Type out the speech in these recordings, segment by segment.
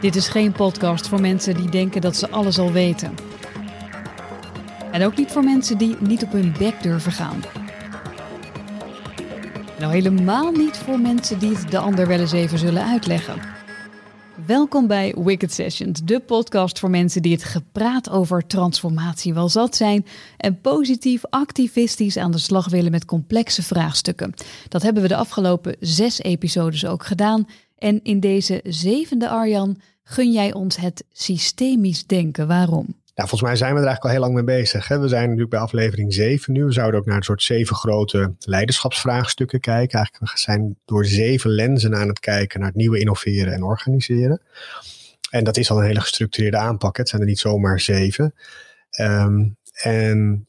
Dit is geen podcast voor mensen die denken dat ze alles al weten. En ook niet voor mensen die niet op hun bek durven gaan. Nou, helemaal niet voor mensen die het de ander wel eens even zullen uitleggen. Welkom bij Wicked Sessions, de podcast voor mensen die het gepraat over transformatie wel zat zijn en positief activistisch aan de slag willen met complexe vraagstukken. Dat hebben we de afgelopen zes episodes ook gedaan. En in deze zevende Arjan gun jij ons het systemisch denken. Waarom? Ja, volgens mij zijn we er eigenlijk al heel lang mee bezig. Hè? We zijn natuurlijk bij aflevering 7 nu. We zouden ook naar een soort zeven grote leiderschapsvraagstukken kijken. Eigenlijk we zijn door zeven lenzen aan het kijken naar het nieuwe innoveren en organiseren. En dat is al een hele gestructureerde aanpak. Het zijn er niet zomaar zeven. Um, en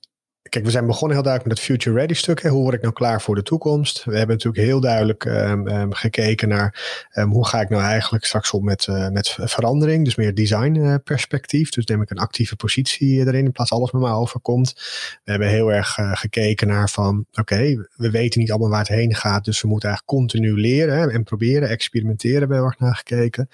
Kijk, we zijn begonnen heel duidelijk met het Future Ready stuk. Hè. Hoe word ik nou klaar voor de toekomst? We hebben natuurlijk heel duidelijk um, um, gekeken naar um, hoe ga ik nou eigenlijk straks om met, uh, met verandering. Dus meer design uh, perspectief. Dus neem ik een actieve positie erin in plaats alles met mij overkomt. We hebben heel erg gekeken naar van oké, we weten niet allemaal waar het heen gaat. Dus we moeten eigenlijk continu leren en proberen, experimenteren. Hebben we heel erg naar gekeken.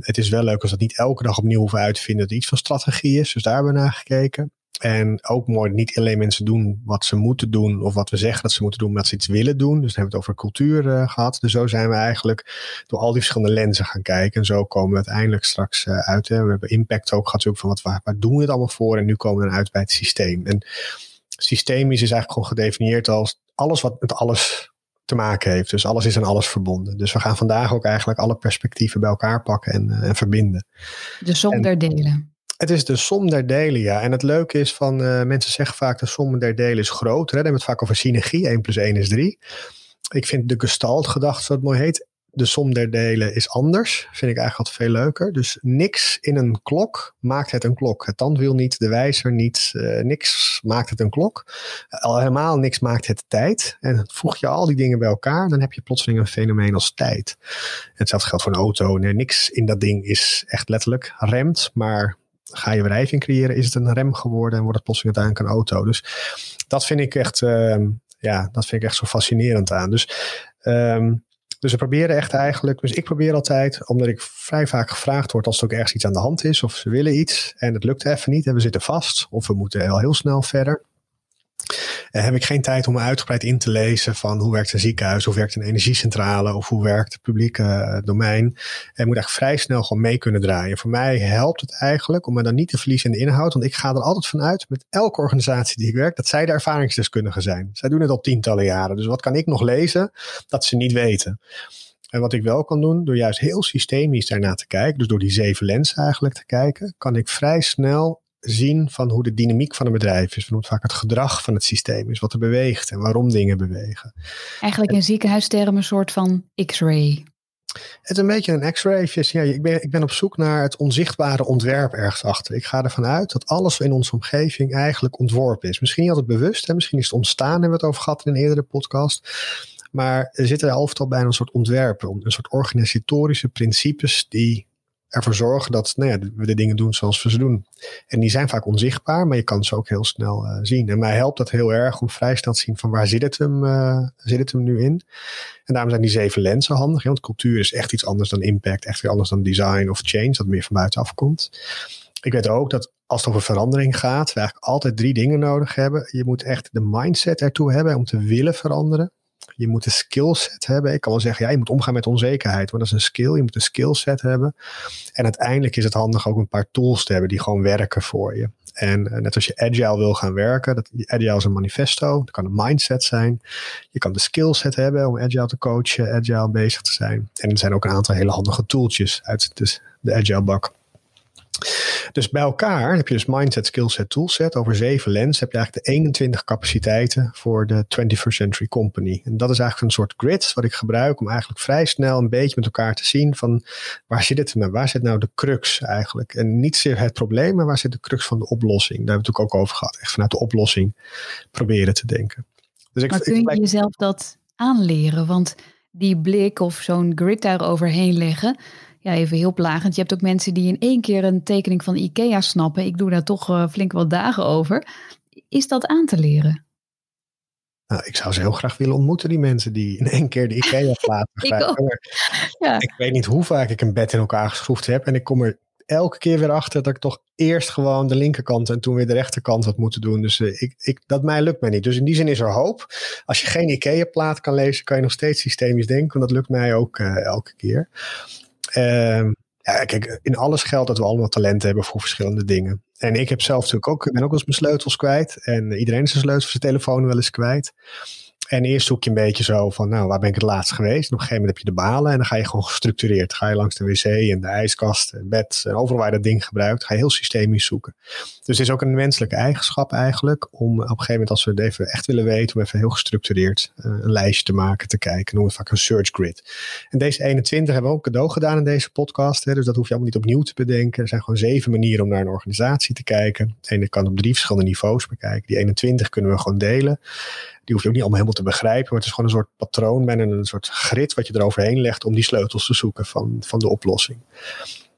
het is wel leuk als dat niet elke dag opnieuw hoeven uit te vinden dat er iets van strategie is. Dus daar hebben we naar gekeken. En ook mooi, niet alleen mensen doen wat ze moeten doen of wat we zeggen dat ze moeten doen, maar dat ze iets willen doen. Dus dan hebben we het over cultuur uh, gehad. Dus zo zijn we eigenlijk door al die verschillende lenzen gaan kijken. En zo komen we uiteindelijk straks uh, uit. Hè. We hebben impact ook gehad van wat, waar, waar doen we het allemaal voor? En nu komen we dan uit bij het systeem. En systemisch is eigenlijk gewoon gedefinieerd als alles wat met alles te maken heeft. Dus alles is aan alles verbonden. Dus we gaan vandaag ook eigenlijk alle perspectieven bij elkaar pakken en, uh, en verbinden. De som der delen. Het is de som der delen, ja. En het leuke is van, uh, mensen zeggen vaak de som der delen is groter. Hè? Dan hebben het vaak over synergie, 1 plus 1 is 3. Ik vind de gestalt gedachte, zoals het mooi heet, de som der delen is anders. Vind ik eigenlijk wat veel leuker. Dus niks in een klok maakt het een klok. Het tandwiel niet, de wijzer niet, uh, niks maakt het een klok. Al helemaal niks maakt het tijd. En voeg je al die dingen bij elkaar, dan heb je plotseling een fenomeen als tijd. Hetzelfde geldt voor een auto. Nee, niks in dat ding is echt letterlijk remt, maar ga je wrijving creëren, is het een rem geworden en wordt het plotseling uiteindelijk een auto. Dus dat vind ik echt, uh, ja, dat vind ik echt zo fascinerend aan. Dus, um, dus we proberen echt eigenlijk, dus ik probeer altijd, omdat ik vrij vaak gevraagd word als er ook ergens iets aan de hand is of ze willen iets en het lukt even niet en we zitten vast of we moeten al heel snel verder. Uh, heb ik geen tijd om uitgebreid in te lezen van hoe werkt een ziekenhuis, hoe werkt een energiecentrale of hoe werkt het publieke uh, domein. En moet eigenlijk vrij snel gewoon mee kunnen draaien. Voor mij helpt het eigenlijk om me dan niet te verliezen in de inhoud, want ik ga er altijd vanuit met elke organisatie die ik werk, dat zij de ervaringsdeskundigen zijn. Zij doen het al tientallen jaren. Dus wat kan ik nog lezen dat ze niet weten? En wat ik wel kan doen, door juist heel systemisch daarna te kijken, dus door die zeven lenzen eigenlijk te kijken, kan ik vrij snel zien van hoe de dynamiek van een bedrijf is. We noemen vaak het gedrag van het systeem is, wat er beweegt en waarom dingen bewegen. Eigenlijk in ziekenhuistermen een soort van x-ray. Het is een beetje een x-ray. Ja, ik, ben, ik ben op zoek naar het onzichtbare ontwerp ergens achter. Ik ga ervan uit dat alles in onze omgeving eigenlijk ontworpen is. Misschien niet altijd bewust, hè? misschien is het ontstaan, hebben we het over gehad in een eerdere podcast. Maar er zitten altijd bij een soort ontwerpen, een soort organisatorische principes die ervoor zorgen dat nou ja, we de dingen doen zoals we ze doen. En die zijn vaak onzichtbaar, maar je kan ze ook heel snel uh, zien. En mij helpt dat heel erg om vrij snel te zien van waar zit het hem, uh, zit het hem nu in. En daarom zijn die zeven lenzen handig. Want cultuur is echt iets anders dan impact, echt weer anders dan design of change, dat meer van buitenaf komt. Ik weet ook dat als het over verandering gaat, we eigenlijk altijd drie dingen nodig hebben. Je moet echt de mindset ertoe hebben om te willen veranderen. Je moet een skillset hebben. Ik kan wel zeggen, ja, je moet omgaan met onzekerheid, want dat is een skill. Je moet een skillset hebben. En uiteindelijk is het handig ook een paar tools te hebben die gewoon werken voor je. En uh, net als je agile wil gaan werken, dat, agile is een manifesto, dat kan een mindset zijn. Je kan de skillset hebben om agile te coachen, agile bezig te zijn. En er zijn ook een aantal hele handige tooltjes uit de, de agile bak. Dus bij elkaar heb je dus mindset, skillset, toolset. Over zeven lens heb je eigenlijk de 21 capaciteiten voor de 21st century company. En dat is eigenlijk een soort grid wat ik gebruik om eigenlijk vrij snel een beetje met elkaar te zien van waar zit het nou, waar zit nou de crux eigenlijk? En niet zozeer het probleem, maar waar zit de crux van de oplossing? Daar hebben we het natuurlijk ook over gehad. Echt vanuit de oplossing proberen te denken. Dus ik, maar kun je jezelf dat aanleren? Want die blik of zo'n grid daar overheen leggen, ja, even heel plagend. Je hebt ook mensen die in één keer een tekening van IKEA snappen. Ik doe daar toch uh, flink wat dagen over. Is dat aan te leren? Nou, ik zou ze heel graag willen ontmoeten, die mensen die in één keer de IKEA-plaat begrijpen. ja. Ik weet niet hoe vaak ik een bed in elkaar geschroefd heb. En ik kom er elke keer weer achter dat ik toch eerst gewoon de linkerkant en toen weer de rechterkant had moeten doen. Dus uh, ik, ik, dat mij lukt mij niet. Dus in die zin is er hoop. Als je geen IKEA-plaat kan lezen, kan je nog steeds systemisch denken. Want dat lukt mij ook uh, elke keer. Uh, ja, kijk, in alles geldt dat we allemaal talent hebben voor verschillende dingen. En ik heb zelf natuurlijk ook, ben ook wel eens mijn sleutels kwijt. En iedereen is zijn sleutels zijn telefoon wel eens kwijt. En eerst zoek je een beetje zo van, nou, waar ben ik het laatst geweest? En op een gegeven moment heb je de balen en dan ga je gewoon gestructureerd. Ga je langs de wc en de ijskast en bed en overal waar je dat ding gebruikt, ga je heel systemisch zoeken. Dus het is ook een menselijke eigenschap eigenlijk om op een gegeven moment, als we het even echt willen weten, om even heel gestructureerd uh, een lijstje te maken, te kijken. Noemen we vaak een search grid. En deze 21 hebben we ook cadeau gedaan in deze podcast. Hè, dus dat hoef je allemaal niet opnieuw te bedenken. Er zijn gewoon zeven manieren om naar een organisatie te kijken. En je kan op drie verschillende niveaus bekijken. Die 21 kunnen we gewoon delen. Die hoef je ook niet allemaal helemaal te begrijpen. Maar het is gewoon een soort patroon en een soort grid wat je eroverheen legt om die sleutels te zoeken van, van de oplossing.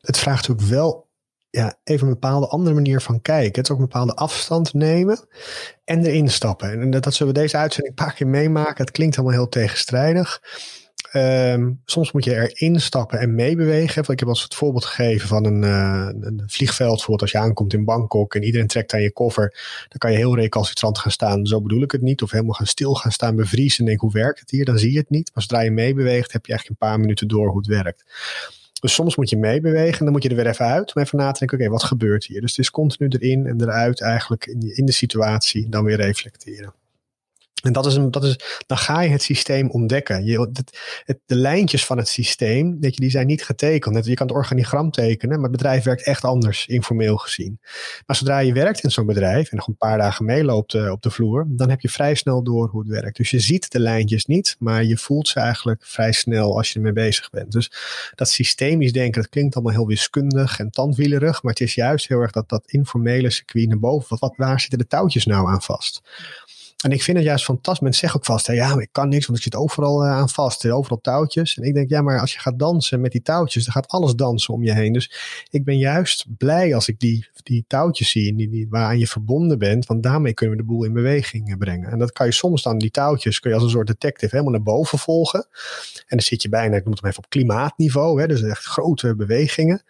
Het vraagt natuurlijk wel ja, even een bepaalde andere manier van kijken. Het is ook een bepaalde afstand nemen en erin stappen. En dat, dat zullen we deze uitzending een paar keer meemaken. Het klinkt allemaal heel tegenstrijdig. Um, soms moet je erin stappen en meebewegen. Ik heb als het voorbeeld gegeven van een, uh, een vliegveld. Bijvoorbeeld als je aankomt in Bangkok en iedereen trekt aan je koffer. Dan kan je heel recalcitrant gaan staan. Zo bedoel ik het niet. Of helemaal gaan stil gaan staan, bevriezen en denk hoe werkt het hier? Dan zie je het niet. Maar zodra je meebeweegt heb je eigenlijk een paar minuten door hoe het werkt. Dus soms moet je meebewegen en dan moet je er weer even uit om even na te denken, oké, wat gebeurt hier? Dus het is continu erin en eruit eigenlijk in, in de situatie dan weer reflecteren. En dat is een, dat is, dan ga je het systeem ontdekken. Je, het, de lijntjes van het systeem, weet je, die zijn niet getekend. Je kan het organigram tekenen, maar het bedrijf werkt echt anders, informeel gezien. Maar zodra je werkt in zo'n bedrijf en nog een paar dagen meeloopt uh, op de vloer, dan heb je vrij snel door hoe het werkt. Dus je ziet de lijntjes niet, maar je voelt ze eigenlijk vrij snel als je ermee bezig bent. Dus dat systemisch denken, dat klinkt allemaal heel wiskundig en tandwielerig, maar het is juist heel erg dat, dat informele circuit naar boven. Wat, waar zitten de touwtjes nou aan vast? En ik vind het juist fantastisch. Mensen zeggen ook vast, hè, ja, maar ik kan niks, want ik zit overal uh, aan vast. Overal touwtjes. En ik denk, ja, maar als je gaat dansen met die touwtjes, dan gaat alles dansen om je heen. Dus ik ben juist blij als ik die, die touwtjes zie, die, die, waaraan je verbonden bent. Want daarmee kunnen we de boel in beweging brengen. En dat kan je soms dan, die touwtjes, kun je als een soort detective helemaal naar boven volgen. En dan zit je bijna, ik noem het even op klimaatniveau. Hè, dus echt grote bewegingen.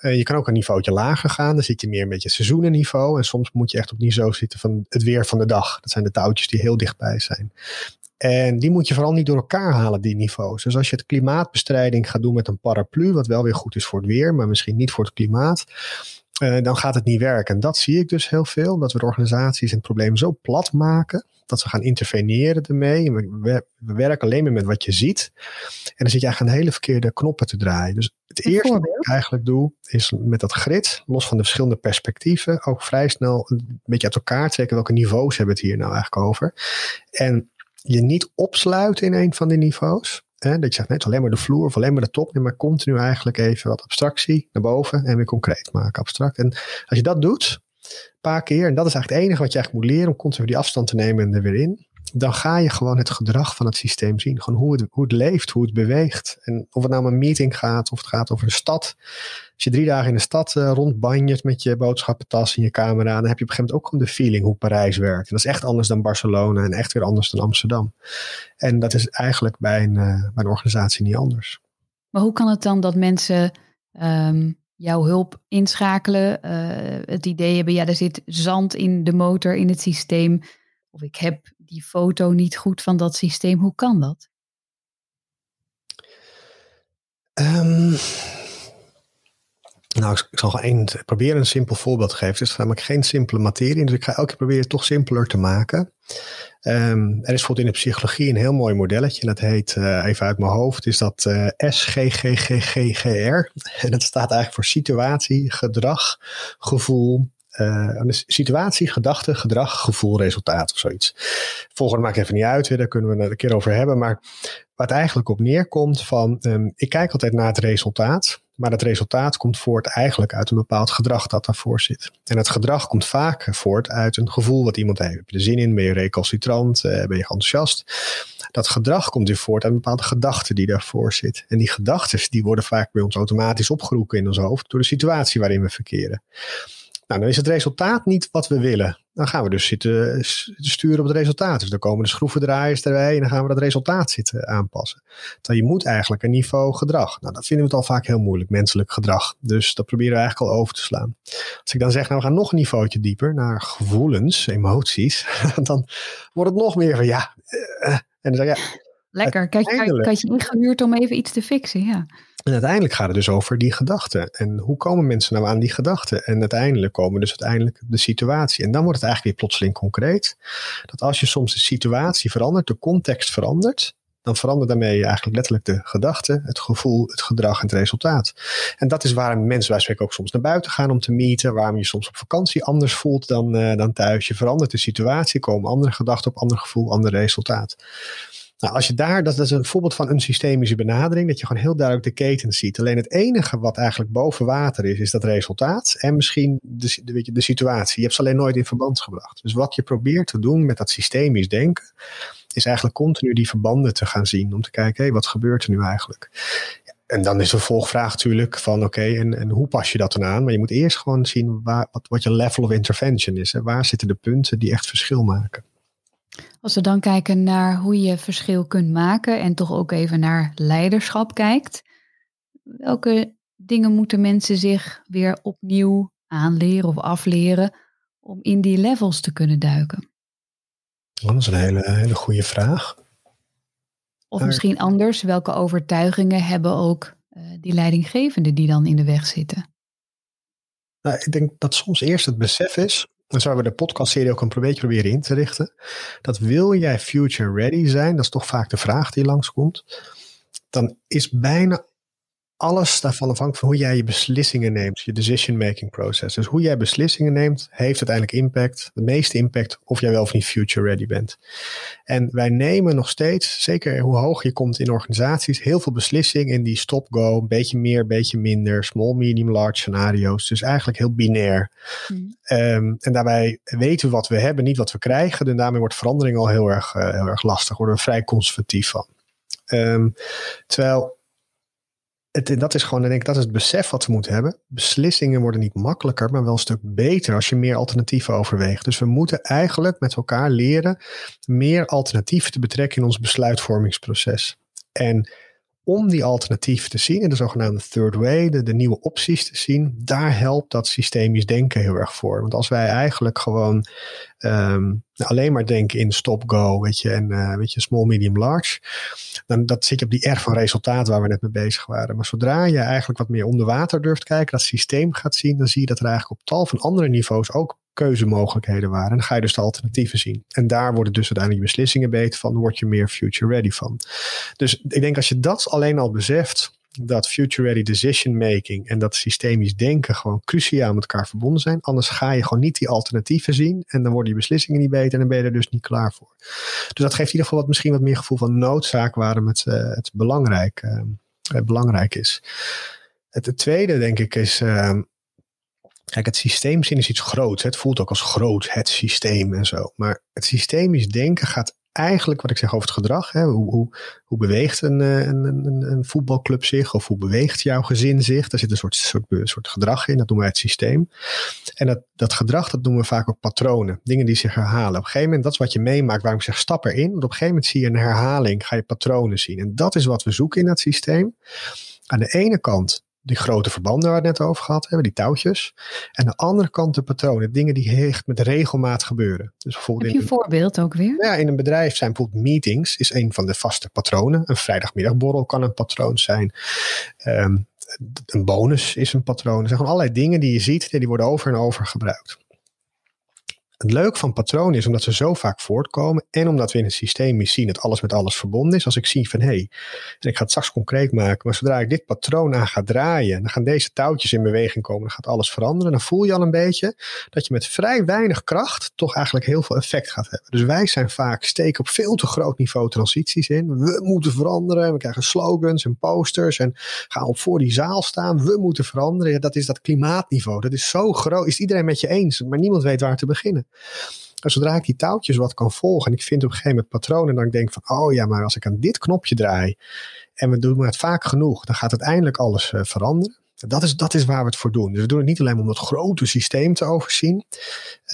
Uh, je kan ook een niveautje lager gaan. Dan zit je meer een beetje seizoenenniveau. En soms moet je echt op niveau zitten van het weer van de dag. Dat zijn de touwtjes die heel dichtbij zijn. En die moet je vooral niet door elkaar halen, die niveaus. Dus als je het klimaatbestrijding gaat doen met een paraplu, wat wel weer goed is voor het weer, maar misschien niet voor het klimaat, uh, dan gaat het niet werken. En dat zie ik dus heel veel, dat we de organisaties en het probleem zo plat maken, dat we gaan interveneren ermee. We, we, werken alleen maar met wat je ziet. En dan zit je eigenlijk een hele verkeerde knoppen te draaien. Dus het eerste wat ik eigenlijk doe, is met dat grid, los van de verschillende perspectieven, ook vrij snel een beetje uit elkaar trekken. Welke niveaus hebben we het hier nou eigenlijk over? En je niet opsluiten in een van die niveaus. Dat je zegt, is alleen maar de vloer of alleen maar de top. Nee, maar continu eigenlijk even wat abstractie naar boven en weer concreet maken, abstract. En als je dat doet, een paar keer, en dat is eigenlijk het enige wat je eigenlijk moet leren om continu die afstand te nemen en er weer in. Dan ga je gewoon het gedrag van het systeem zien. Gewoon hoe het, hoe het leeft, hoe het beweegt. En of het nou een meeting gaat, of het gaat over een stad. Als je drie dagen in de stad uh, rondbanjert met je boodschappentas en je camera, dan heb je op een gegeven moment ook gewoon de feeling hoe Parijs werkt. En dat is echt anders dan Barcelona en echt weer anders dan Amsterdam. En dat is eigenlijk bij een, uh, bij een organisatie niet anders. Maar hoe kan het dan dat mensen um, jouw hulp inschakelen, uh, het idee hebben, ja, er zit zand in de motor, in het systeem, of ik heb die foto niet goed van dat systeem. Hoe kan dat? Um, nou, ik zal één, proberen een simpel voorbeeld te geven. Het is namelijk geen simpele materie, dus ik ga elke keer proberen het toch simpeler te maken. Um, er is bijvoorbeeld in de psychologie een heel mooi modelletje. En dat heet, uh, even uit mijn hoofd, is dat uh, SGGGGR. En dat staat eigenlijk voor situatie, gedrag, gevoel, uh, situatie, gedachte, gedrag, gevoel, resultaat of zoiets. Volgende maakt even niet uit, daar kunnen we het een keer over hebben. Maar wat eigenlijk op neerkomt van, um, ik kijk altijd naar het resultaat. Maar het resultaat komt voort eigenlijk uit een bepaald gedrag dat daarvoor zit. En het gedrag komt vaak voort uit een gevoel wat iemand heeft. Heb je er zin in? Ben je recalcitrant? Uh, ben je enthousiast? Dat gedrag komt weer voort uit een bepaalde gedachte die daarvoor zit. En die gedachten die worden vaak bij ons automatisch opgeroepen in ons hoofd door de situatie waarin we verkeren. Nou, dan is het resultaat niet wat we willen. Dan gaan we dus zitten sturen op het resultaat. Dus dan komen de schroevendraaiers erbij en dan gaan we dat resultaat zitten aanpassen. Terwijl je moet eigenlijk een niveau gedrag. Nou, dat vinden we het al vaak heel moeilijk, menselijk gedrag. Dus dat proberen we eigenlijk al over te slaan. Als ik dan zeg, nou we gaan nog een niveautje dieper naar gevoelens, emoties. Dan wordt het nog meer van ja. Eh, en dan zeg je, ja, Lekker. Kijk, kijk, kijk je ingehuurd om even iets te fixen, ja. En uiteindelijk gaat het dus over die gedachten. En hoe komen mensen nou aan die gedachten? En uiteindelijk komen dus uiteindelijk de situatie. En dan wordt het eigenlijk weer plotseling concreet. Dat als je soms de situatie verandert, de context verandert, dan verandert daarmee eigenlijk letterlijk de gedachten, het gevoel, het gedrag en het resultaat. En dat is waarom mensen bij spreken ook soms naar buiten gaan om te meeten, waarom je soms op vakantie anders voelt dan, uh, dan thuis. Je verandert de situatie, komen andere gedachten op, ander gevoel, ander resultaat. Nou, als je daar, dat, is een voorbeeld van een systemische benadering, dat je gewoon heel duidelijk de keten ziet. Alleen het enige wat eigenlijk boven water is, is dat resultaat en misschien de, weet je, de situatie. Je hebt ze alleen nooit in verband gebracht. Dus wat je probeert te doen met dat systemisch denken, is eigenlijk continu die verbanden te gaan zien. Om te kijken, hé, wat gebeurt er nu eigenlijk? En dan is de vervolgvraag natuurlijk van oké, en, en hoe pas je dat dan aan? Maar je moet eerst gewoon zien waar, wat, wat je level of intervention is. Hè? Waar zitten de punten die echt verschil maken? Als we dan kijken naar hoe je verschil kunt maken en toch ook even naar leiderschap kijkt, welke dingen moeten mensen zich weer opnieuw aanleren of afleren om in die levels te kunnen duiken? Dat is een hele, hele goede vraag. Of misschien anders, welke overtuigingen hebben ook uh, die leidinggevenden die dan in de weg zitten? Nou, ik denk dat soms eerst het besef is dan zouden we de podcastserie ook een beetje proberen in te richten. Dat wil jij future ready zijn, dat is toch vaak de vraag die langskomt. Dan is bijna alles daarvan afhankelijk van hoe jij je beslissingen neemt, je decision making process. Dus hoe jij beslissingen neemt, heeft uiteindelijk impact, de meeste impact, of jij wel of niet future ready bent. En wij nemen nog steeds, zeker hoe hoog je komt in organisaties, heel veel beslissingen in die stop-go, een beetje meer, een beetje minder, small, medium, large scenario's. Dus eigenlijk heel binair. Hmm. Um, en daarbij weten we wat we hebben, niet wat we krijgen. En daarmee wordt verandering al heel erg, uh, heel erg lastig, worden we vrij conservatief van. Um, terwijl dat is gewoon, denk ik, dat is het besef wat we moeten hebben. Beslissingen worden niet makkelijker, maar wel een stuk beter als je meer alternatieven overweegt. Dus we moeten eigenlijk met elkaar leren meer alternatieven te betrekken in ons besluitvormingsproces. En om die alternatieven te zien, in de zogenaamde third way, de, nieuwe opties te zien, daar helpt dat systemisch denken heel erg voor. Want als wij eigenlijk gewoon um, alleen maar denken in stop-go, weet je, en uh, weet je, small, medium, large, dan dat zit je op die R van resultaat waar we net mee bezig waren. Maar zodra je eigenlijk wat meer onder water durft kijken, dat systeem gaat zien, dan zie je dat er eigenlijk op tal van andere niveaus ook keuzemogelijkheden waren. En dan ga je dus de alternatieven zien. En daar worden dus uiteindelijk je beslissingen beter van, word je meer future ready van. Dus ik denk als je dat alleen al beseft, dat future ready decision making en dat systemisch denken gewoon cruciaal met elkaar verbonden zijn. Anders ga je gewoon niet die alternatieven zien en dan worden je beslissingen niet beter en dan ben je er dus niet klaar voor. Dus dat geeft in ieder geval wat, misschien wat meer gevoel van noodzaak waarom het, uh, het belangrijk, uh, belangrijk is. Het, tweede denk ik is, Kijk, het systeemzin is iets groots. Het voelt ook als groot, het systeem en zo. Maar het systemisch denken gaat eigenlijk, wat ik zeg over het gedrag. Hè, hoe, hoe, hoe beweegt een, een, een, een, voetbalclub zich? Of hoe beweegt jouw gezin zich? Daar zit een soort, soort, soort gedrag in. Dat noemen wij het systeem. En dat, dat gedrag, dat noemen we vaak ook patronen. Dingen die zich herhalen. Op een gegeven moment, dat is wat je meemaakt. Waarom ik zeg, stap erin. Want op een gegeven moment zie je een herhaling. Ga je patronen zien. En dat is wat we zoeken in dat systeem. Aan de ene kant die grote verbanden waar we het net over gehad hebben, die touwtjes. En aan de andere kant de patronen, dingen die echt met regelmaat gebeuren. Dus bijvoorbeeld Heb je een voorbeeld ook weer? Ja, in een bedrijf zijn bijvoorbeeld meetings, is een van de vaste patronen. Een vrijdagmiddagborrel kan een patroon zijn. Um, een bonus is een patroon. Er zijn gewoon allerlei dingen die je ziet, die worden over en over gebruikt. Het leuke van patronen is omdat ze zo vaak voortkomen en omdat we in het systeem zien dat alles met alles verbonden is. Als ik zie van hé, hey, en ik ga het straks concreet maken, maar zodra ik dit patroon aan ga draaien, dan gaan deze touwtjes in beweging komen, dan gaat alles veranderen. Dan voel je al een beetje dat je met vrij weinig kracht toch eigenlijk heel veel effect gaat hebben. Dus wij zijn vaak steken op veel te groot niveau transities in. We moeten veranderen, we krijgen slogans en posters en gaan op voor die zaal staan. We moeten veranderen. Dat is dat klimaatniveau. Dat is zo groot. Is iedereen met je eens, maar niemand weet waar te beginnen. En zodra ik die touwtjes wat kan volgen en ik vind op een gegeven moment patronen, dan denk ik van, oh ja, maar als ik aan dit knopje draai en we doen het vaak genoeg, dan gaat uiteindelijk alles uh, veranderen. Dat is, dat is waar we het voor doen. Dus we doen het niet alleen om dat grote systeem te overzien.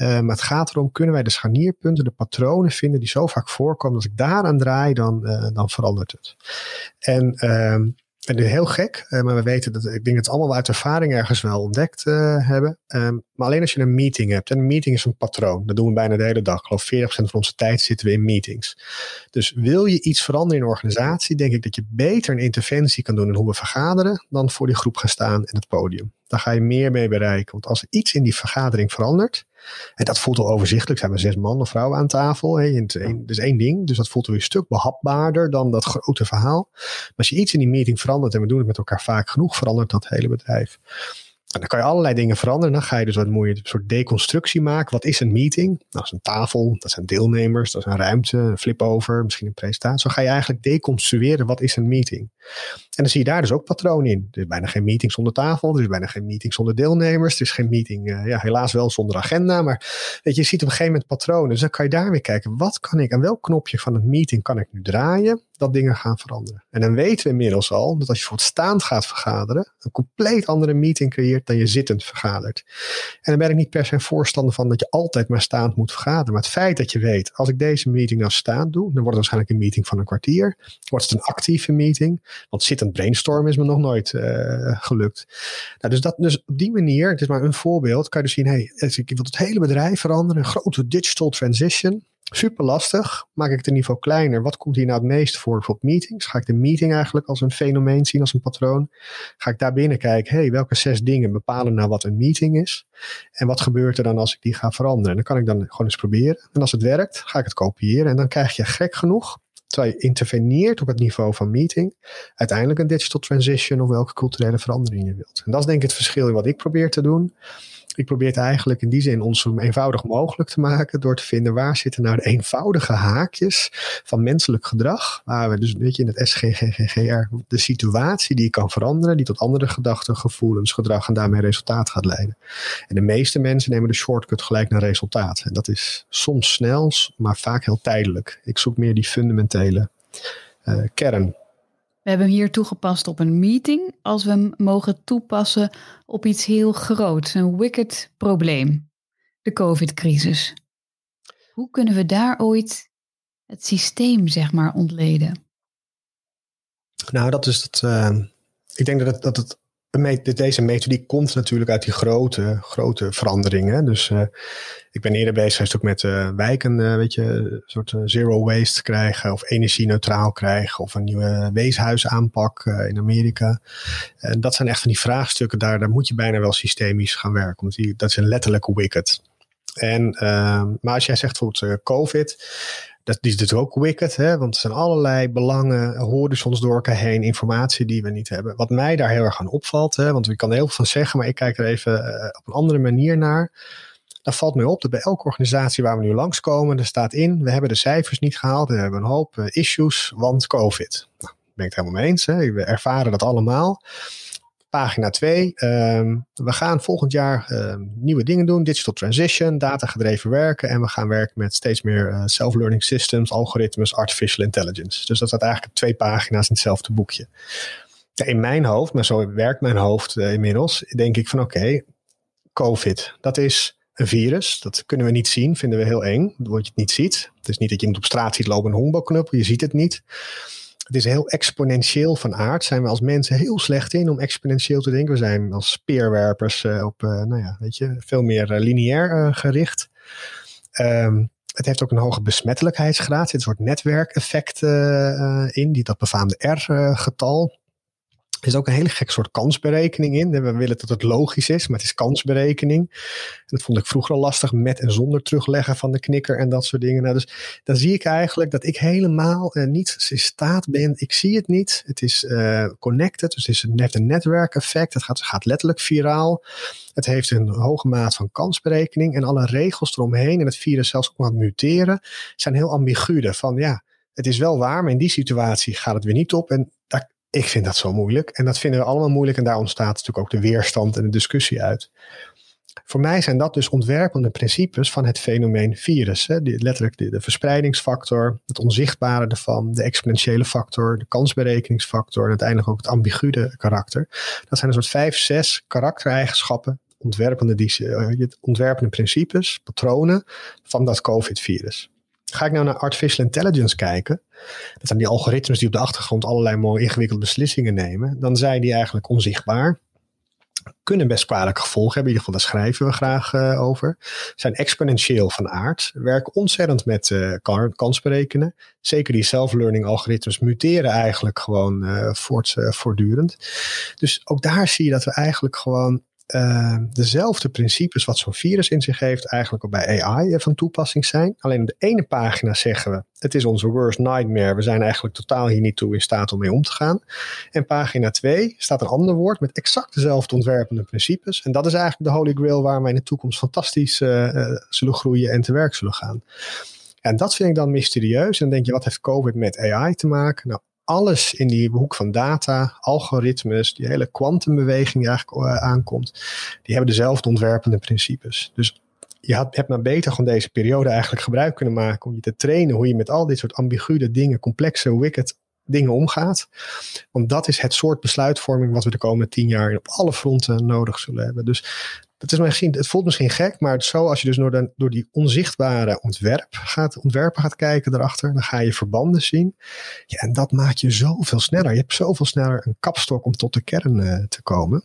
Uh, maar het gaat erom, kunnen wij de scharnierpunten, de patronen vinden die zo vaak voorkomen. Als ik daaraan draai, dan, uh, dan verandert het. En uh, en dit is heel gek, uh, maar we weten dat, ik denk dat het allemaal uit ervaring ergens wel ontdekt uh, hebben. Um, maar alleen als je een meeting hebt, en een meeting is een patroon, dat doen we bijna de hele dag. Ik geloof 40% van onze tijd zitten we in meetings. Dus wil je iets veranderen in organisatie, denk ik dat je beter een interventie kan doen in hoe we vergaderen, dan voor die groep gaan staan in het podium. Daar ga je meer mee bereiken. Want als er iets in die vergadering verandert, en dat voelt al overzichtelijk. Zijn we zes man of vrouwen aan tafel. Hè? Is één ding. Dus dat voelt weer een stuk behapbaarder dan dat grote verhaal. Maar als je iets in die meeting verandert, en we doen het met elkaar vaak genoeg, verandert dat hele bedrijf. En dan kan je allerlei dingen veranderen. Dan ga je dus wat mooie soort deconstructie maken. Wat is een meeting? Nou, dat is een tafel, dat zijn deelnemers, dat is een ruimte, een flip-over, misschien een presentatie. Zo ga je eigenlijk deconstrueren wat is een meeting. En dan zie je daar dus ook patroon in. Er is bijna geen meeting zonder tafel, er is bijna geen meeting zonder deelnemers. Er is geen meeting, uh, ja, helaas wel zonder agenda. Maar weet je, je ziet op een gegeven moment patronen. Dus dan kan je daar weer kijken, wat kan ik, aan welk knopje van het meeting kan ik nu draaien? Dat dingen gaan veranderen. En dan weten we inmiddels al dat als je voor staand gaat vergaderen, een compleet andere meeting creëert dan je zittend vergadert. En dan ben ik niet per se voorstander van dat je altijd maar staand moet vergaderen. Maar het feit dat je weet, als ik deze meeting nou staand doe, dan wordt het waarschijnlijk een meeting van een kwartier. Wordt het een actieve meeting, want zittend brainstormen is me nog nooit uh, gelukt. Nou, dus, dat, dus op die manier, het is maar een voorbeeld, kan je dus zien, hey, ik wil het hele bedrijf veranderen, een grote digital transition. Super lastig. Maak ik het niveau kleiner? Wat komt hier nou het meest voor? Bijvoorbeeld meetings. Ga ik de meeting eigenlijk als een fenomeen zien, als een patroon? Ga ik daar binnen kijken, hey, welke zes dingen bepalen nou wat een meeting is? En wat gebeurt er dan als ik die ga veranderen? En dan kan ik dan gewoon eens proberen. En als het werkt, ga ik het kopiëren. En dan krijg je gek genoeg, terwijl je interveneert op het niveau van meeting, uiteindelijk een digital transition of welke culturele verandering je wilt. En dat is denk ik het verschil in wat ik probeer te doen ik probeer het eigenlijk in die zin ons zo eenvoudig mogelijk te maken door te vinden waar zitten nou de eenvoudige haakjes van menselijk gedrag, waar we dus een beetje in het SGGGR de situatie die kan veranderen, die tot andere gedachten, gevoelens, gedrag en daarmee resultaat gaat leiden. En de meeste mensen nemen de shortcut gelijk naar resultaat. En dat is soms snel, maar vaak heel tijdelijk. Ik zoek meer die fundamentele uh, kern. We hebben hem hier toegepast op een meeting. Als we hem mogen toepassen op iets heel groots, een wicked probleem, de COVID-crisis. Hoe kunnen we daar ooit het systeem, zeg maar, ontleden? Nou, dat is het. Uh, ik denk dat het, dat het deze methodiek komt natuurlijk uit die grote, grote veranderingen. Dus uh, ik ben eerder bezig geweest ook met uh, wijken, uh, weet je, een soort zero waste krijgen of energie-neutraal krijgen of een nieuwe weeshuisaanpak in Amerika. En dat zijn echt van die vraagstukken, daar, daar moet je bijna wel systemisch gaan werken. Want die, dat is een letterlijke wicket. En, maar als jij zegt bijvoorbeeld COVID, dat is natuurlijk ook wicked, hè? want er zijn allerlei belangen, horizons door elkaar heen, informatie die we niet hebben. Wat mij daar heel erg aan opvalt, hè? want ik kan heel veel van zeggen, maar ik kijk er even uh, op een andere manier naar. Dan valt mij op dat bij elke organisatie waar we nu langskomen, er staat in, we hebben de cijfers niet gehaald, we hebben een hoop uh, issues, want COVID. Nou, ben ik het helemaal mee eens. Hè? We ervaren dat allemaal. Pagina 2. Ehm, we gaan volgend jaar ehm, nieuwe dingen doen. Digital transition, data gedreven werken. En we gaan werken met steeds meer uh, self-learning systems, algoritmes, artificial intelligence. Dus dat staat eigenlijk twee pagina's in hetzelfde boekje. in mijn hoofd, maar zo werkt mijn hoofd uh, inmiddels, denk ik van oké, COVID, dat is een virus. Dat kunnen we niet zien, vinden we heel eng, omdat je het niet ziet. Het is niet dat je iemand op straat ziet lopen een honkbalknuppel, je ziet het niet. Het is heel exponentieel van aard. Zijn we als mensen heel slecht in om exponentieel te denken. We zijn als speerwerpers uh, op, uh, nou ja, weet je, veel meer uh, lineair gericht. Um, het heeft ook een hoge besmettelijkheidsgraad. Er zit een soort netwerkeffect in, die dat befaamde R-getal. Er is ook een hele gek soort kansberekening in. We willen dat het logisch is, maar het is kansberekening. En dat vond ik vroeger al lastig met en zonder terugleggen van de knikker en dat soort dingen. Nou, dus dan zie ik eigenlijk dat ik helemaal uh, niet in staat ben. Ik zie het niet. Het is uh, connected, dus het, is, heeft een netwerkeffect. Het gaat, gaat letterlijk viraal. Het heeft een hoge maat van kansberekening en alle regels eromheen en het virus zelfs ook aan het muteren zijn heel ambigu. Van ja, het is wel waar, maar in die situatie gaat het weer niet op. En daar ik vind dat zo moeilijk. En dat vinden we allemaal moeilijk. En daar ontstaat natuurlijk ook de weerstand en de discussie uit. Voor mij zijn dat dus ontwerpende principes van het fenomeen virus. Hè. Letterlijk de, verspreidingsfactor, het onzichtbare ervan, de exponentiële factor, de kansberekeningsfactor en uiteindelijk ook het ambiguë karakter. Dat zijn een soort vijf, zes karaktereigenschappen, ontwerpende, die, uh, ontwerpende principes, patronen van dat COVID-virus. Ga ik nou naar artificial intelligence kijken, dat zijn die algoritmes die op de achtergrond allerlei mooie ingewikkelde beslissingen nemen, dan zijn die eigenlijk onzichtbaar kunnen best kwalijke gevolgen hebben. In ieder geval, daar schrijven we graag uh, over. Zijn exponentieel van aard. Werken ontzettend met uh, kansberekenen. Zeker die self-learning algoritmes muteren eigenlijk gewoon uh, voort, voortdurend. Dus ook daar zie je dat we eigenlijk gewoon uh, dezelfde principes wat zo'n virus in zich heeft, eigenlijk ook bij AI van toepassing zijn. Alleen op de ene pagina zeggen we, het is onze worst nightmare, we zijn eigenlijk totaal hier niet toe in staat om mee om te gaan. En pagina 2 staat een ander woord met exact dezelfde ontwerpende principes. En dat is eigenlijk de holy grail waar wij in de toekomst fantastisch uh, zullen groeien en te werk zullen gaan. En dat vind ik dan mysterieus. En dan denk je, wat heeft COVID met AI te maken? Nou, alles in die hoek van data, algoritmes, die hele kwantumbeweging eigenlijk uh, aankomt, die hebben dezelfde ontwerpende principes. Dus je had, hebt maar beter gewoon deze periode eigenlijk gebruik kunnen maken om je te trainen hoe je met al dit soort ambiguë dingen, complexe, wicked dingen omgaat. Want dat is het soort besluitvorming wat we de komende tien jaar op alle fronten nodig zullen hebben. Dus het, is misschien, het voelt misschien gek, maar zo als je dus door, door die onzichtbare ontwerp gaat, ontwerpen gaat kijken daarachter, dan ga je verbanden zien. Ja, en dat maakt je zoveel sneller. Je hebt zoveel sneller een kapstok om tot de kern uh, te komen.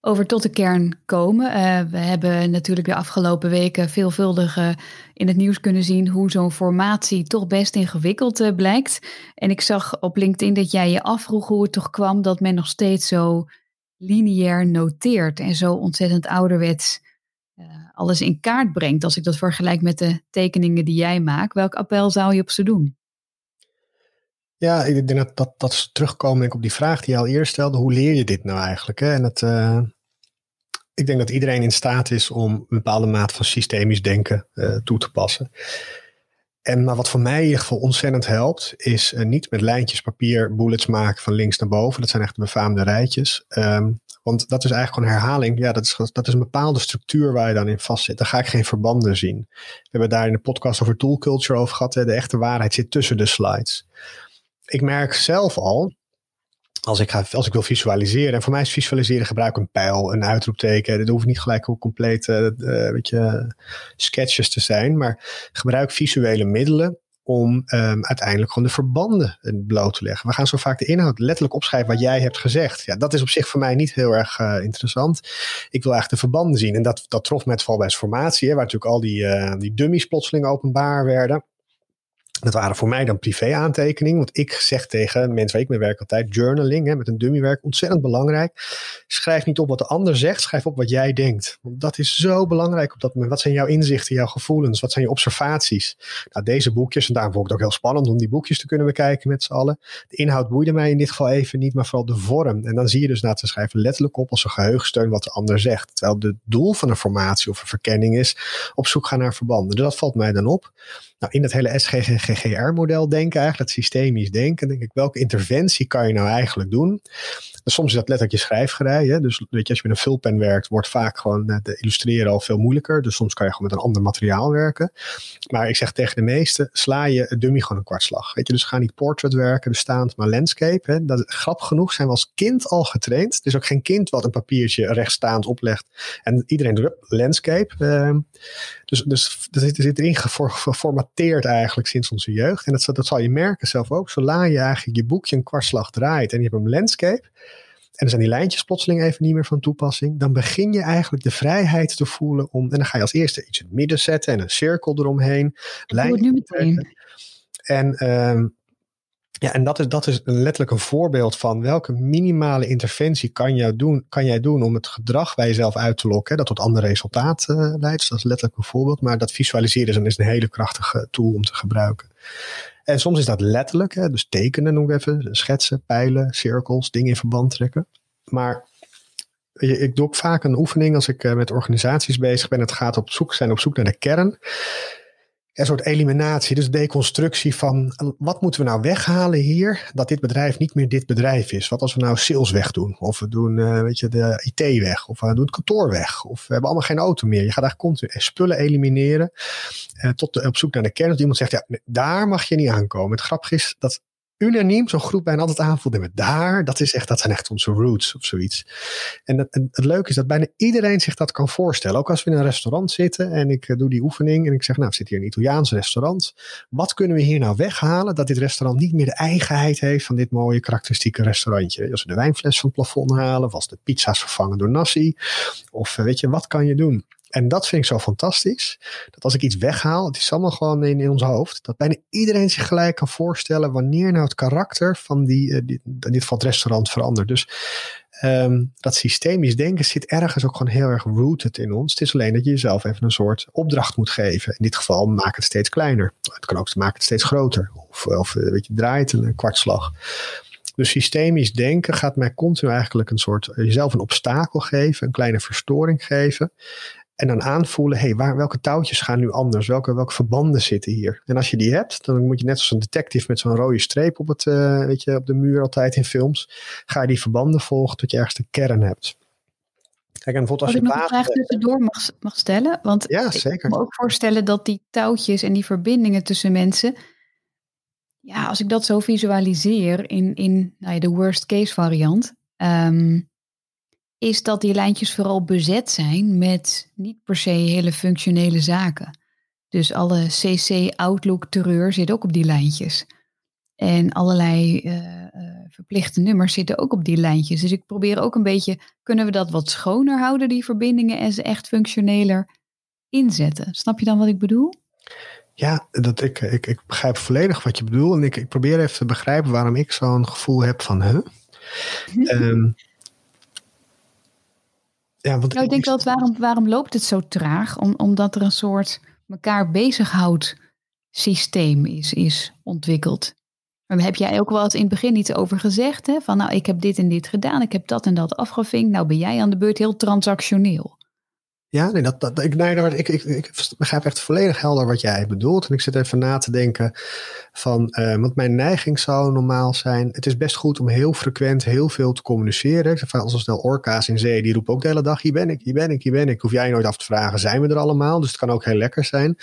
Over tot de kern komen. Uh, we hebben natuurlijk de afgelopen weken veelvuldig uh, in het nieuws kunnen zien hoe zo'n formatie toch best ingewikkeld blijkt. En ik zag op LinkedIn dat jij je afvroeg hoe het toch kwam dat men nog steeds zo lineair noteert en zo ontzettend ouderwets uh, alles in kaart brengt. Als ik dat vergelijk met de tekeningen die jij maakt, welk appel zou je op ze doen? Ja, ik denk dat dat, dat terugkomen op die vraag die je al eerst stelde. Hoe leer je dit nou eigenlijk? Hè? En het, uh, ik denk dat iedereen in staat is om een bepaalde maat van systemisch denken uh, toe te passen. En maar wat voor mij in ieder geval ontzettend helpt, is uh, niet met lijntjes papier bullets maken van links naar boven. Dat zijn echt de befaamde rijtjes. Um, want dat is eigenlijk gewoon herhaling. Ja, dat is, dat is een bepaalde structuur waar je dan in vastzit. Dan ga ik geen verbanden zien. We hebben daar in de podcast over tool culture over gehad. Hè. De echte waarheid zit tussen de slides. Ik merk zelf al, als ik, ga, als ik wil visualiseren. En voor mij is visualiseren gebruik een pijl, een uitroepteken. Dat hoeft niet gelijk hoe compleet uh, weet je, sketches te zijn. Maar gebruik visuele middelen om um, uiteindelijk gewoon de verbanden bloot te leggen. We gaan zo vaak de inhoud letterlijk opschrijven wat jij hebt gezegd. Ja, dat is op zich voor mij niet heel erg uh, interessant. Ik wil eigenlijk de verbanden zien. En dat, dat trof met formatie, hè, waar natuurlijk al die, die dummies plotseling openbaar werden. Dat waren voor mij dan privé aantekeningen. Want ik zeg tegen mensen waar ik mee werk altijd, journaling hè, met een dummywerk, ontzettend belangrijk. Schrijf niet op wat de ander zegt, schrijf op wat jij denkt. Want dat is zo belangrijk op dat moment. Wat zijn jouw inzichten, jouw gevoelens? Wat zijn je observaties? Nou, deze boekjes, en daarom vond ik het ook heel spannend om die boekjes te kunnen bekijken met z'n allen. De inhoud boeide mij in dit geval even niet, maar vooral de vorm. En dan zie je dus dat ze schrijven letterlijk op als een geheugensteun wat de ander zegt. Terwijl het doel van een formatie of een verkenning is op zoek gaan naar verbanden. Dus dat valt mij dan op. Nou, in dat hele SGGGR-model denken, eigenlijk dat systemisch denken, denk ik, welke interventie kan je nou eigenlijk doen? Dus soms is dat letterlijk je schrijfgerij. Hè? Dus weet je, als je met een vulpen werkt, wordt vaak gewoon uh, te illustreren al veel moeilijker. Dus soms kan je gewoon met een ander materiaal werken. Maar ik zeg tegen de meesten, sla je dummy gewoon een kwartslag. Weet je, dus ga niet portrait werken, bestaand, maar landscape. Hè? Dat, grappig genoeg zijn we als kind al getraind. Er is ook geen kind wat een papiertje rechtstaand oplegt. En iedereen doet landscape. Uh, dus, dus er zit, er zit erin geformateerd eigenlijk sinds onze jeugd. En dat, dat zal je merken zelf ook. Zodra je eigenlijk je boekje een kwartslag draait en je hebt een landscape. En dan zijn die lijntjes plotseling even niet meer van toepassing. Dan begin je eigenlijk de vrijheid te voelen om. En dan ga je als eerste iets in het midden zetten en een cirkel eromheen. Lijntjes nu meteen. En um, ja, en dat is, dat is letterlijk een voorbeeld van welke minimale interventie kan, doen, kan jij doen om het gedrag bij jezelf uit te lokken, dat tot ander resultaat uh, leidt. Dus dat is letterlijk een voorbeeld. Maar dat visualiseren is een hele krachtige tool om te gebruiken. En soms is dat letterlijk, hè, dus tekenen noem ik even, schetsen, pijlen, cirkels, dingen in verband trekken. Maar ik doe ook vaak een oefening als ik eh, met organisaties bezig ben. Het gaat op zoek zijn op zoek naar de kern. Een soort eliminatie, dus deconstructie van wat moeten we nou weghalen hier, dat dit bedrijf niet meer dit bedrijf is. Wat als we nou sales wegdoen, of we doen uh, weet je, de IT weg, of we doen kantoor weg, of we hebben allemaal geen auto meer. Je gaat eigenlijk continu spullen elimineren uh, tot op zoek naar de kern. Dat iemand zegt, ja, daar mag je niet aankomen. Het grappige is dat unaniem zo'n groep bijna altijd aanvoelt. met daar, dat, is echt, dat zijn echt onze roots of zoiets. En, het leuke is dat bijna iedereen zich dat kan voorstellen. Ook als we in een restaurant zitten en ik uh, doe die oefening en ik zeg, nou, we zitten hier in een Italiaans restaurant. Wat kunnen we hier nou weghalen dat dit restaurant niet meer de eigenheid heeft van dit mooie karakteristieke restaurantje? Als we de wijnfles van het plafond halen, of als de pizza's vervangen door nasi. Of uh, weet je, wat kan je doen? En dat vind ik zo fantastisch. Dat als ik iets weghaal, het is allemaal gewoon in, in ons hoofd. Dat bijna iedereen zich gelijk kan voorstellen wanneer nou het karakter van die, uh, die in dit geval het restaurant verandert. Dus um, dat systemisch denken zit ergens ook gewoon heel erg rooted in ons. Het is alleen dat je jezelf even een soort opdracht moet geven. In dit geval maak het steeds kleiner. Het kan ook maken het steeds groter. Of, of eh, weet je, draait een kwartslag. Dus systemisch denken gaat mij continu eigenlijk een soort jezelf een obstakel geven, een kleine verstoring geven. En dan aanvoelen, hé, hey, welke touwtjes gaan nu anders? Welke, welke verbanden zitten hier? En als je die hebt, dan moet je net als een detective met zo'n rode streep op, het, uh, weet je, op de muur altijd in films. Ga je die verbanden volgen tot je ergens de kern hebt. Kijk, en bijvoorbeeld als, je ik nog een vraag tussendoor mag, mag stellen? Want ja, zeker. ik kan me ook voorstellen dat die touwtjes en die verbindingen tussen mensen... Ja, als ik dat zo visualiseer in, in nou ja, de worst case variant... Um, is dat die lijntjes vooral bezet zijn met niet per se hele functionele zaken. Dus alle CC Outlook terreur zit ook op die lijntjes. En allerlei uh, uh, verplichte nummers zitten ook op die lijntjes. Dus ik probeer ook een beetje, kunnen we dat wat schoner houden, die verbindingen, en ze echt functioneler inzetten? Snap je dan wat ik bedoel? Ja, dat ik, ik, ik begrijp volledig wat je bedoelt. En ik, ik probeer even te begrijpen waarom ik zo'n gevoel heb van, huh? um, Ja, want nou, ik denk wel, waarom, waarom loopt het zo traag? Om, omdat er een soort elkaar bezighoudt systeem is, is ontwikkeld. Daar heb jij ook wel eens in het begin iets over gezegd. Hè? Van nou, ik heb dit en dit gedaan, ik heb dat en dat afgevinkt. Nou ben jij aan de beurt heel transactioneel. Ja, nee, dat, dat, ik, nee, ik, ik, ik begrijp echt volledig helder wat jij bedoelt. En ik zit even na te denken van, uh, want mijn neiging zou normaal zijn, het is best goed om heel frequent heel veel te communiceren. Ik zeg als snel orka's in zee, die roepen ook de hele dag, hier ben ik, hier ben ik, hier ben ik. Hoef jij nooit af te vragen, zijn we er allemaal? Dus het kan ook heel lekker zijn.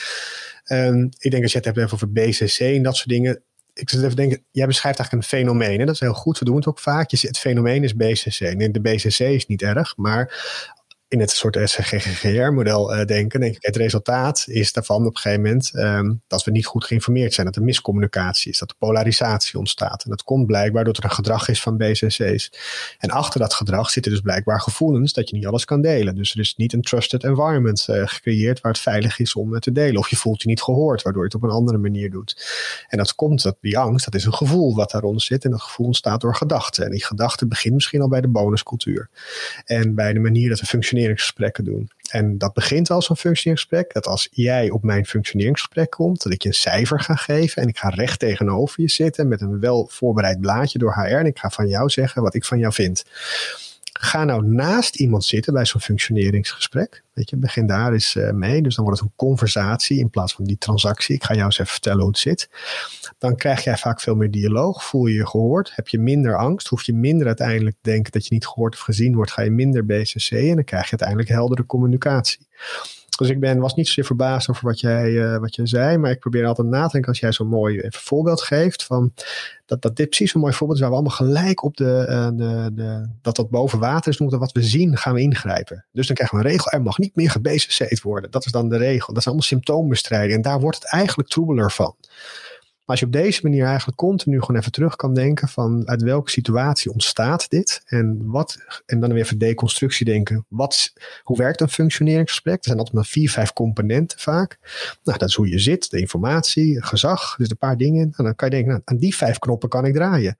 Um, ik denk dat je het hebt over BCC en dat soort dingen ik zit even denken, jij beschrijft eigenlijk een fenomeen. Hè? Dat is heel goed, we doen het ook vaak. Je, het fenomeen is BCC. Nee, de BCC is niet erg, maar in het soort SGGR-model uh, denken, denk ik, het resultaat is daarvan op een gegeven moment um, dat we niet goed geïnformeerd zijn, dat er miscommunicatie is, dat er polarisatie ontstaat. En dat komt blijkbaar doordat er een gedrag is van BCC's. En achter dat gedrag zitten dus blijkbaar gevoelens dat je niet alles kan delen. Dus er is niet een trusted environment uh, gecreëerd waar het veilig is om het te delen. Of je voelt je niet gehoord, waardoor je het op een andere manier doet. En dat komt, dat, die angst, dat is een gevoel wat daaronder zit. En dat gevoel ontstaat door gedachten. En die gedachte begint misschien al bij de bonuscultuur. En bij de manier dat we functioneren functioneringsgesprekken doen. En dat begint als een functioneringsgesprek. Dat als jij op mijn functioneringsgesprek komt, dat ik je een cijfer ga geven. En ik ga recht tegenover je zitten met een wel voorbereid blaadje door HR. En ik ga van jou zeggen wat ik van jou vind. Ga nou naast iemand zitten bij zo'n functioneringsgesprek. Weet je, begin daar eens uh, mee. Dus dan wordt het een conversatie in plaats van die transactie. Ik ga jou eens even vertellen hoe het zit. Dan krijg jij vaak veel meer dialoog. Voel je je gehoord? Heb je minder angst? Hoef je minder uiteindelijk te denken dat je niet gehoord of gezien wordt? Ga je minder BCC en dan krijg je uiteindelijk heldere communicatie. Dus ik ben, was niet zozeer verbaasd over wat jij, uh, wat jij zei, maar ik probeer altijd na te denken als jij zo'n mooi voorbeeld geeft van dat, dat dit precies een mooi voorbeeld is waar we allemaal gelijk op de, uh, de, de dat dat boven water is, moeten wat we zien gaan we ingrijpen. Dus dan krijgen we een regel, er mag niet meer gebc'd worden. Dat is dan de regel. Dat is allemaal symptoombestrijding en daar wordt het eigenlijk troebeler van. Maar als je op deze manier eigenlijk continu gewoon even terug kan denken van uit welke situatie ontstaat dit en wat, en dan weer even deconstructie denken, wat, hoe werkt een functioneringsgesprek? Er zijn altijd maar vier, vijf componenten vaak. Nou, dat is hoe je zit, de informatie, gezag, dus een paar dingen. En dan kan je denken, nou, aan die vijf knoppen kan ik draaien.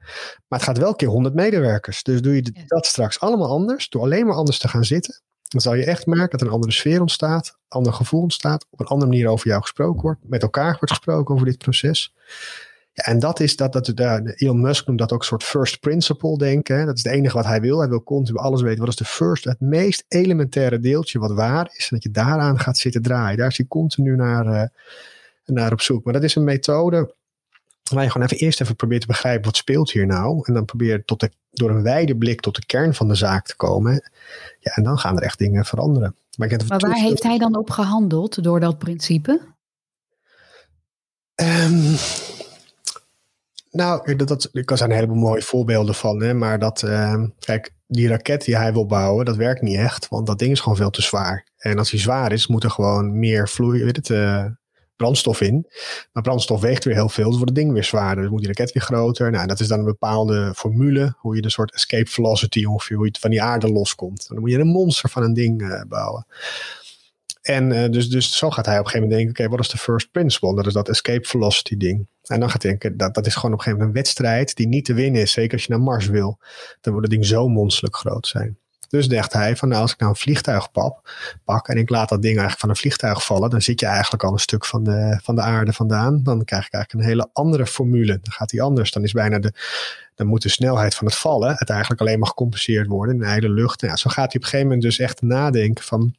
Maar het gaat wel keer honderd medewerkers. Dus doe je dat straks allemaal anders, door alleen maar anders te gaan zitten dan zal je echt merken dat er een andere sfeer ontstaat, een ander gevoel ontstaat, op een andere manier over jou gesproken wordt, met elkaar wordt gesproken over dit proces. Ja, en dat is dat, dat de, Elon Musk noemt dat ook een soort first principle denken. Dat is het enige wat hij wil. Hij wil continu alles weten. Wat is de first, het meest elementaire deeltje wat waar is. En dat je daaraan gaat zitten draaien. Daar is hij continu naar, uh, naar op zoek. Maar dat is een methode waar je gewoon even eerst even probeert te begrijpen wat speelt hier nou. En dan probeer tot de, door een wijde blik tot de kern van de zaak te komen. Ja, en dan gaan er echt dingen veranderen. Maar, maar waar heeft hij dan op gehandeld door dat principe? Um, nou, dat, dat, ik zijn een heleboel mooie voorbeelden van. Hè, maar dat, uh, kijk, die raket die hij wil bouwen, dat werkt niet echt. Want dat ding is gewoon veel te zwaar. En als hij zwaar is, moet er gewoon meer vloei, weet het, uh, brandstof in. Maar brandstof weegt weer heel veel, dus wordt het ding weer zwaarder. Dan moet die raket weer groter. Nou, dat is dan een bepaalde formule, hoe je een soort escape velocity ongeveer, hoe je van die aarde loskomt. Dan moet je een monster van een ding uh, bouwen. En uh, dus, dus zo gaat hij op een gegeven moment denken, oké, wat is de first principle? Dat is dat escape velocity ding. En dan gaat hij denken, dat, dat is gewoon op een gegeven moment een wedstrijd die niet te winnen is. Zeker als je naar Mars wil. Dan wordt het ding zo monsterlijk groot zijn. Dus dacht hij van nou als ik nou een vliegtuig pak, en ik laat dat ding eigenlijk van een vliegtuig vallen, dan zit je eigenlijk al een stuk van de, van de aarde vandaan. Dan krijg ik eigenlijk een hele andere formule. Dan gaat die anders. Dan is bijna de, dan moet de snelheid van het vallen het eigenlijk alleen maar gecompenseerd worden in de ijle lucht. Nou, zo gaat hij op een gegeven moment dus echt nadenken van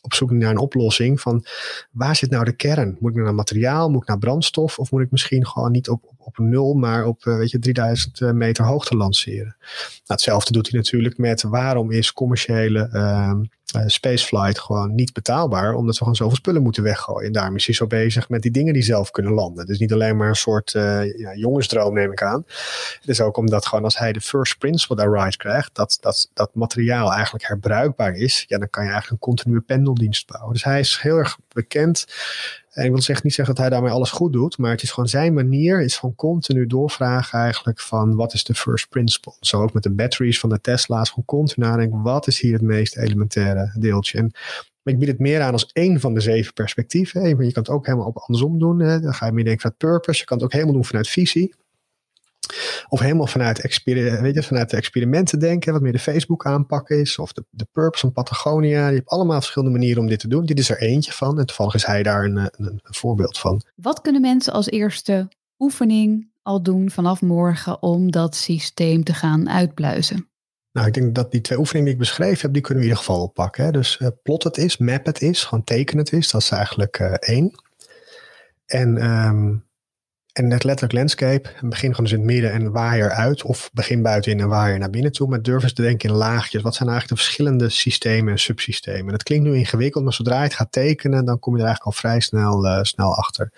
op zoek naar een oplossing van waar zit nou de kern? Moet ik naar materiaal, moet ik naar brandstof of moet ik misschien gewoon niet op, op nul, maar op eh, weet je, 3000 eh, meter hoogte lanceren? Nou, hetzelfde doet hij natuurlijk met waarom is commerciële uh, spaceflight gewoon niet betaalbaar, omdat we gewoon zoveel spullen moeten weggooien. En daarom is hij zo bezig met die dingen die zelf kunnen landen. Dus niet alleen maar een soort ja, jongensdroom, neem ik aan. Het is ook omdat gewoon als hij de first principle daar right krijgt, dat, dat dat materiaal eigenlijk herbruikbaar is, ja, dan kan je eigenlijk een continue pendeldienst bouwen. Dus hij is heel erg bekend en ik wil zeg, niet zeggen dat hij daarmee alles goed doet, maar het is gewoon zijn manier, is van continu doorvragen eigenlijk van wat is de first principle. Zo ook met de batteries van de Tesla's, gewoon continu nadenken, wat is hier het meest elementaire deeltje. En ik bied het meer aan als één van de zeven perspectieven. Je kan het ook helemaal op andersom doen. Dan ga je meer denken vanuit purpose. Je kan het ook helemaal doen vanuit visie. Of helemaal vanuit, weet je, vanuit de experimenten denken, wat meer de Facebook aanpak is. Of de, de Purpose van Patagonia. Je hebt allemaal verschillende manieren om dit te doen. Dit is er eentje van. En toevallig is hij daar een, een, een voorbeeld van. Wat kunnen mensen als eerste oefening al doen vanaf morgen om dat systeem te gaan uitpluizen? Nou, ik denk dat die twee oefeningen die ik beschreven heb, die kunnen we in ieder geval oppakken. Hè? Dus uh, plot het is, map het is, gewoon teken het is. Dat is eigenlijk uh, één. En um, en het letterlijk landscape, begin gewoon in het midden en waaier uit. Of begin buitenin en waaier naar binnen toe. Maar durf eens te denken in laagjes. Wat zijn eigenlijk de verschillende systemen en subsystemen? Dat klinkt nu ingewikkeld, maar zodra je het gaat tekenen, dan kom je er eigenlijk al vrij snel, uh, snel achter.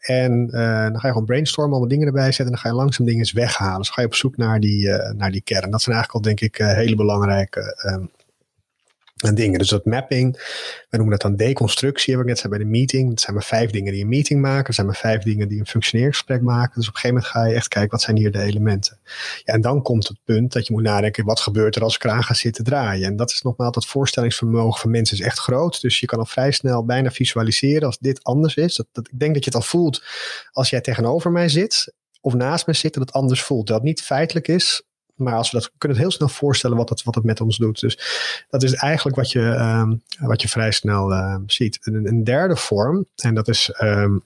En uh, dan ga je gewoon brainstormen, allemaal dingen erbij zetten. En dan ga je langzaam dingen eens weghalen. Dus ga je op zoek naar die, uh, naar die kern. Dat zijn eigenlijk al, denk ik, hele belangrijke um, en dingen. Dus dat mapping, we noemen dat dan deconstructie, heb ik net zei bij de meeting. Dat zijn maar vijf dingen die een meeting maken. Dat zijn maar vijf dingen die een functioneringsgesprek maken. Dus op een gegeven moment ga je echt kijken, wat zijn hier de elementen? Ja, en dan komt het punt dat je moet nadenken, wat gebeurt er als ik eraan ga zitten draaien? En dat is nogmaals, dat voorstellingsvermogen van mensen is echt groot. Dus je kan al vrij snel bijna visualiseren als dit anders is. Dat, dat, ik denk dat je het al voelt als jij tegenover mij zit of naast me zit, dat het anders voelt. Dat het niet feitelijk is, maar als we dat kunnen het heel snel voorstellen wat het, wat het met ons doet. Dus dat is eigenlijk wat je, um, wat je vrij snel uh, ziet. Een, derde vorm, en dat is um,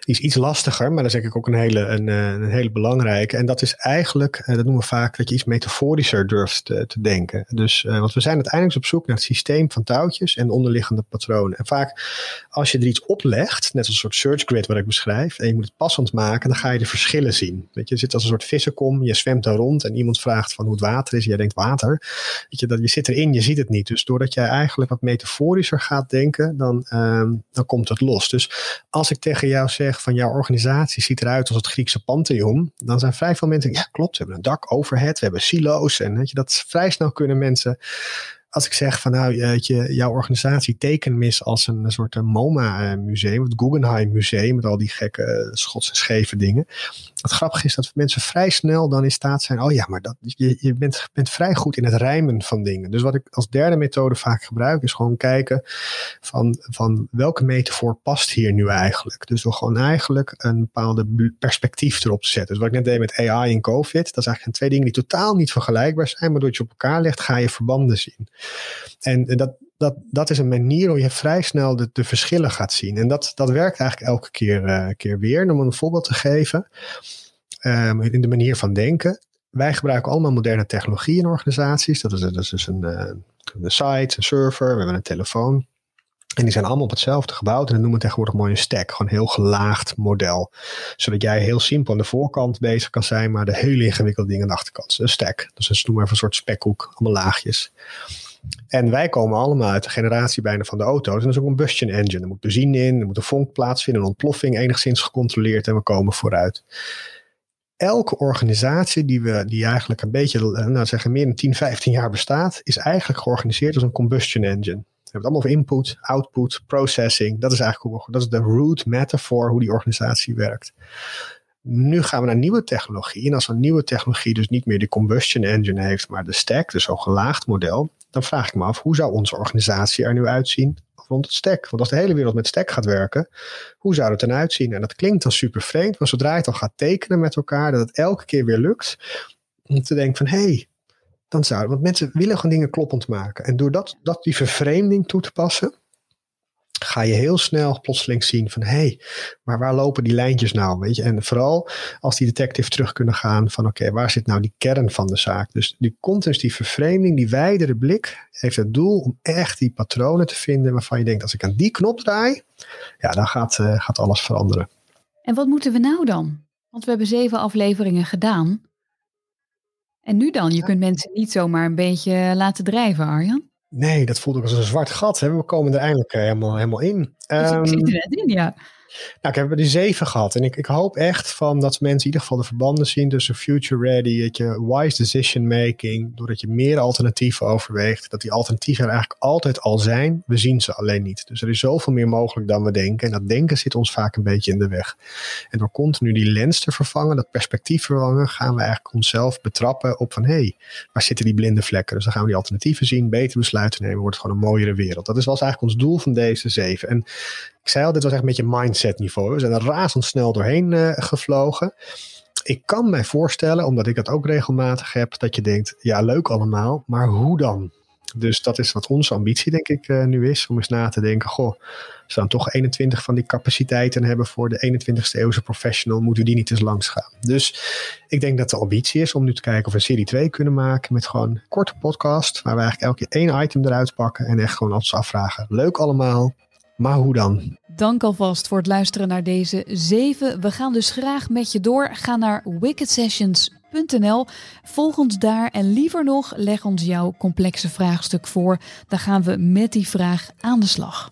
die is iets lastiger, maar dat is denk ik ook een hele, een, eh, een hele belangrijke. En dat is eigenlijk, eh, dat noemen we vaak, dat je iets metaforischer durft te, denken. Dus, uh, want we zijn uiteindelijk op zoek naar het systeem van touwtjes en onderliggende patronen. En vaak als je er iets oplegt, net als een soort search grid wat ik beschrijf, en je moet het passend maken, dan ga je de verschillen zien. Weet je, je zit als een soort vissenkom, je zwemt daar rond en iemand vraagt van hoe het water is. En jij denkt water. Weet je, dat, je zit erin, je ziet het niet. Dus doordat jij eigenlijk wat metaforischer gaat denken, dan, uh, dan komt het los. Dus als ik tegen jou zeg van jouw organisatie ziet eruit als het Griekse Pantheon, dan zijn vrij veel mensen, ja klopt, we hebben een dak, overhead, we hebben silo's en weet je, dat vrij snel kunnen mensen als ik zeg van nou, je, jouw organisatie tekenmis als een soort MoMA-museum, het Guggenheim-museum, met al die gekke eh, Schotse scheve dingen. Het grappige is dat mensen vrij snel dan in staat zijn, oh ja, maar dat, je, je bent, bent vrij goed in het rijmen van dingen. Dus wat ik als derde methode vaak gebruik, is gewoon kijken van, van welke metafoor past hier nu eigenlijk. Dus door gewoon eigenlijk een bepaalde perspectief erop te zetten. Dus wat ik net deed met AI en COVID, dat zijn eigenlijk twee dingen die totaal niet vergelijkbaar zijn, maar door je op elkaar legt, ga je verbanden zien. En dat, dat, dat is een manier hoe je vrij snel de, verschillen gaat zien. En dat, dat werkt eigenlijk elke keer, uh, keer weer. Om een voorbeeld te geven, um, in de manier van denken. Wij gebruiken allemaal moderne technologie in organisaties. Dat is, dat is dus een, uh, een site, een server, we hebben een telefoon. En die zijn allemaal op hetzelfde gebouwd. En dat noemen we tegenwoordig mooi een stack. Gewoon een heel gelaagd model. Zodat jij heel simpel aan de voorkant bezig kan zijn, maar de hele ingewikkelde dingen aan de achterkant. Een stack. Dus noemen we even een soort spekhoek. Allemaal laagjes. En wij komen allemaal uit de generatie bijna van de auto's. En dat is een combustion engine. Er moet benzine in, er moet een vonk plaatsvinden, een ontploffing enigszins gecontroleerd en we komen vooruit. Elke organisatie die, we, die eigenlijk een beetje, nou zeggen meer dan 10, 15 jaar bestaat, is eigenlijk georganiseerd als een combustion engine. We hebben het allemaal over input, output, processing. Dat is eigenlijk hoe, dat is de root metaphor hoe die organisatie werkt. Nu gaan we naar nieuwe technologie. En als een nieuwe technologie dus niet meer de combustion engine heeft, maar de stack, dus zo'n gelaagd model, dan vraag ik me af, hoe zou onze organisatie er nu uitzien rond het stack? Want als de hele wereld met stack gaat werken, hoe zou het eruit zien? En dat klinkt dan super vreemd, maar zodra je het al gaat tekenen met elkaar, dat het elke keer weer lukt, om te denken van, hé, hey, dan zou Want mensen willen gewoon dingen kloppend maken. En door dat, dat die vervreemding toe te passen, ga je heel snel plotseling zien van hé, hey, maar waar lopen die lijntjes nou? Weet je? En vooral als die detective terug kunnen gaan van oké, waar zit nou die kern van de zaak? Dus die context, die vervreemding, die wijdere blik heeft het doel om echt die patronen te vinden waarvan je denkt als ik aan die knop draai, ja, dan gaat, uh, gaat alles veranderen. En wat moeten we nou dan? Want we hebben zeven afleveringen gedaan. En nu dan? Je kunt mensen niet zomaar een beetje laten drijven, Arjan. Nee, dat voelt ook als een zwart gat. Hè? We komen er eindelijk eh, helemaal, helemaal in. Dus ik zit er net in, ja. Nou, ik heb er die zeven gehad. En ik, ik hoop echt van dat mensen in ieder geval de verbanden zien tussen future ready, dat je wise decision making, doordat je meer alternatieven overweegt, dat die alternatieven er eigenlijk altijd al zijn. We zien ze alleen niet. Dus er is zoveel meer mogelijk dan we denken. En dat denken zit ons vaak een beetje in de weg. En door continu die lens te vervangen, dat perspectief vervangen, gaan we eigenlijk onszelf betrappen op van hé, hey, waar zitten die blinde vlekken? Dus dan gaan we die alternatieven zien, beter besluiten nemen, wordt het gewoon een mooiere wereld. Dat is was eigenlijk ons doel van deze zeven. En ik zei al, dit was echt een beetje mindset niveau. We zijn er razendsnel doorheen uh, gevlogen. Ik kan mij voorstellen, omdat ik dat ook regelmatig heb, dat je denkt, ja leuk allemaal, maar hoe dan? Dus dat is wat onze ambitie denk ik uh, nu is, om eens na te denken, goh, als dan toch 21 van die capaciteiten hebben voor de 21ste eeuwse professional, moeten we die niet eens langs gaan. Dus ik denk dat de ambitie is om nu te kijken of we serie 2 kunnen maken met gewoon een korte podcast, waar we eigenlijk elke keer één item eruit pakken en echt gewoon ons afvragen, leuk allemaal, maar hoe dan? Dank alvast voor het luisteren naar deze zeven. We gaan dus graag met je door. Ga naar wickedsessions.nl. Volg ons daar en liever nog, leg ons jouw complexe vraagstuk voor. Dan gaan we met die vraag aan de slag.